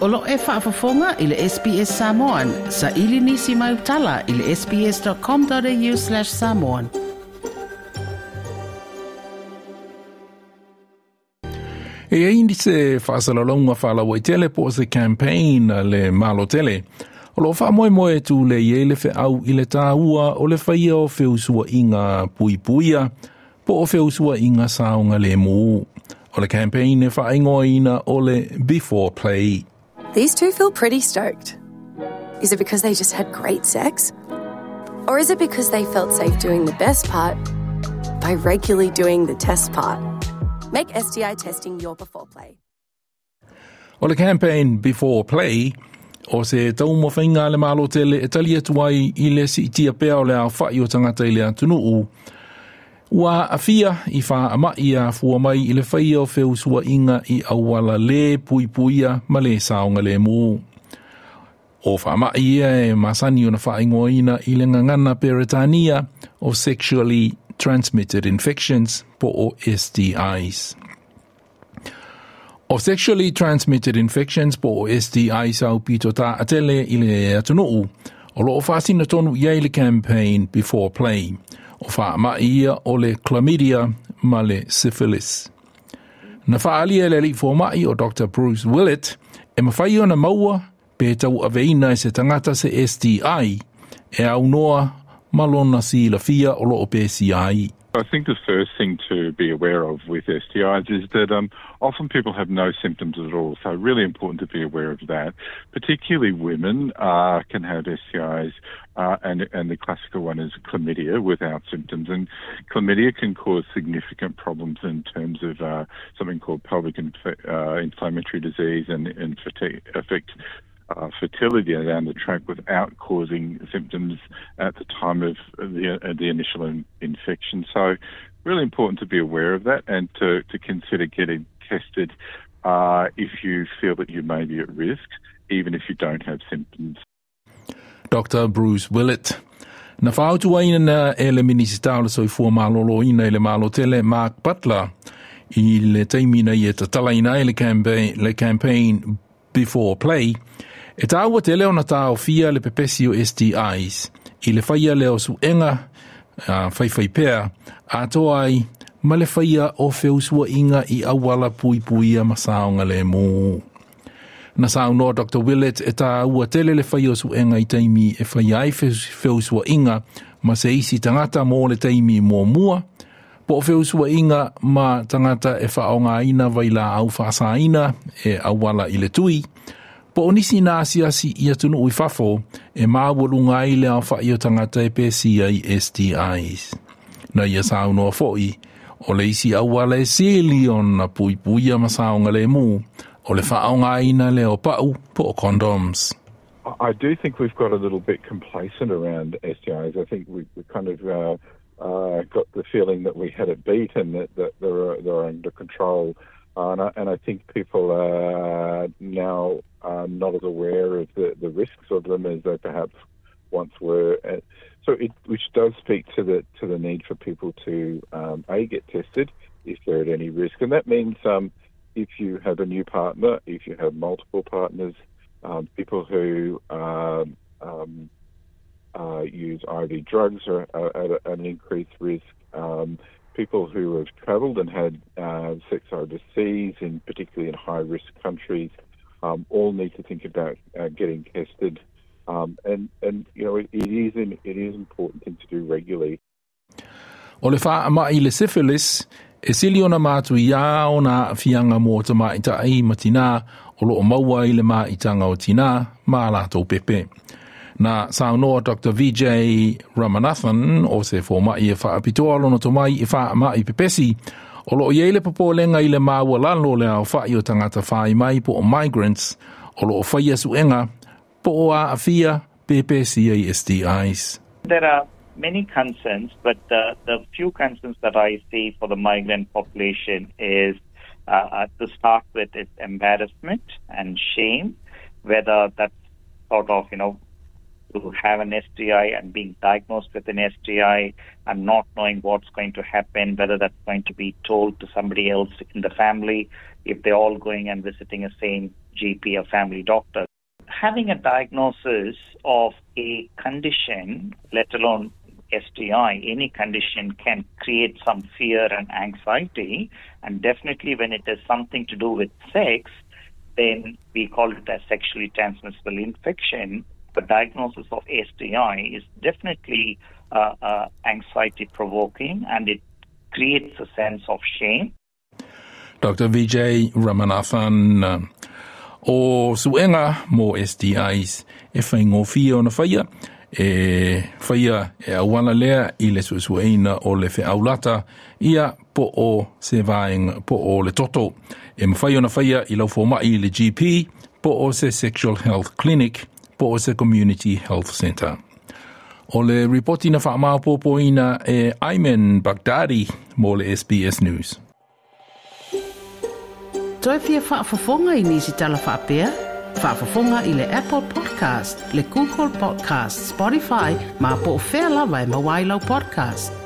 Olo e whaafafonga i le SPS Samoan. Sa ili nisi mai utala i le sps.com.au slash samoan. E eini se whaasalalonga whaalawa i tele po se campaign le malo tele. O lo wha moe moe tu le iele fe au i le tāua o le whaia o whiusua inga pui puia po o whiusua inga saunga le mū. O le campaign e whaingoa ina o le before play. These two feel pretty stoked. Is it because they just had great sex? Or is it because they felt safe doing the best part by regularly doing the test part? Make STI testing your before play. O le campaign before play, o se tau mo whainga le malo tele e tali atu ai i le si tia pea o le au whai o tangata i le atunu. Ua afia i wha ama i a fua mai i le whaia o wheu sua inga i awala le pui puia ma le saonga le mū. O wha ama i a e masani o na wha ingoa ina i le ngangana Peritania o sexually transmitted infections po o STIs. O sexually transmitted infections po o STIs au pito ta atele i le atunuu, o loo whasina tonu iei le campaign before play, o wha ma ia o le chlamydia ma le syphilis. Na whaalia le li mai o Dr. Bruce Willett, e mawhai ona maua pe tau aveina se tangata se STI, e au noa malona si la fia o lo o PCI. I think the first thing to be aware of with STIs is that um, often people have no symptoms at all. So really important to be aware of that. Particularly women uh, can have STIs, uh, and and the classical one is chlamydia without symptoms. And chlamydia can cause significant problems in terms of uh, something called pelvic inf- uh, inflammatory disease and, and affect uh, fertility down the track without causing symptoms at the time of the, uh, the initial in, infection. So, really important to be aware of that and to, to consider getting tested uh, if you feel that you may be at risk, even if you don't have symptoms. Dr. Bruce Willett. Na whaotu aina na e le minisitao le soifua malolo ina i le malo tele Mark Butler i le teimina i e tatala ina i le campaign, le campaign Before Play E tā ua te leo na tā o fia le pepesi o STIs, i le whaia leo su enga, uh, whai pēr, a toa ai, ma le whaia o whiusua inga i awala pui pui a masaonga le mō. Na sao no Dr. Willett e tā ua tele le whaia o su enga i teimi e whaia ai whiusua inga, ma se isi tangata mō le teimi mō mua, po o whiusua inga ma tangata e whaonga ina vai la au whaasa ina e awala i le tui, Po i ui fafo, e i o tangata e ai STIs. Na ia fōi, o le isi pui pui a masaonga le mū, o le whaonga le o pau po o condoms. I do think we've got a little bit complacent around STIs. I think we, we kind of uh, uh, got the feeling that we had it beat and that, that they're, they're under control. Uh, and, I, and I think people are now not as aware of the, the risks of them as they perhaps once were. So, it, which does speak to the to the need for people to um, a get tested if they're at any risk, and that means um, if you have a new partner, if you have multiple partners, um, people who um, um, uh, use IV drugs are, are at an increased risk. People who have travelled and had uh, sex overseas, in particularly in high risk countries, um, all need to think about uh, getting tested. Um, and, and, you know, it, it, is an, it is an important thing to do regularly. O le wha ama i le syphilis, e sili ona mātu i o nā fianga mō ta mā i ta ai matina o lo o maua i le mā i tanga o tina, mā lātou pepe. pepe. Na saunoa Dr. Ramanathan o se lono to mai wha pepesi, O lo i le maua lalo le au tangata mai po o migrants, o lo o whai asu enga, po o a awhia. There are many concerns, but the, the few concerns that I see for the migrant population is uh, uh to start with is embarrassment and shame, whether that's sort of, you know, who have an STI and being diagnosed with an STI and not knowing what's going to happen, whether that's going to be told to somebody else in the family, if they're all going and visiting the same GP or family doctor. Having a diagnosis of a condition, let alone STI, any condition can create some fear and anxiety. And definitely when it has something to do with sex, then we call it a sexually transmissible infection. The diagnosis of STI is definitely uh, uh, anxiety provoking and it creates a sense of shame. Dr. Vijay Ramanathan uh, o suenga mo STIs e whaingofia na whaia e whaia e awana lea i le suesueina o le whi aulata ia po o se vaeng po o le toto. E mwhai na whaia i lau i le GP po o se Sexual Health Clinic po o se Community Health Centre. O le reporti na whaamāpōpōina e Ayman Baghdadi mo le SBS News. Toi fia whaafafonga i nisi tala whaapea? Whaafafonga i le Apple Podcast, le Google Podcast, Spotify, ma po o whea lawa e mawailau podcast.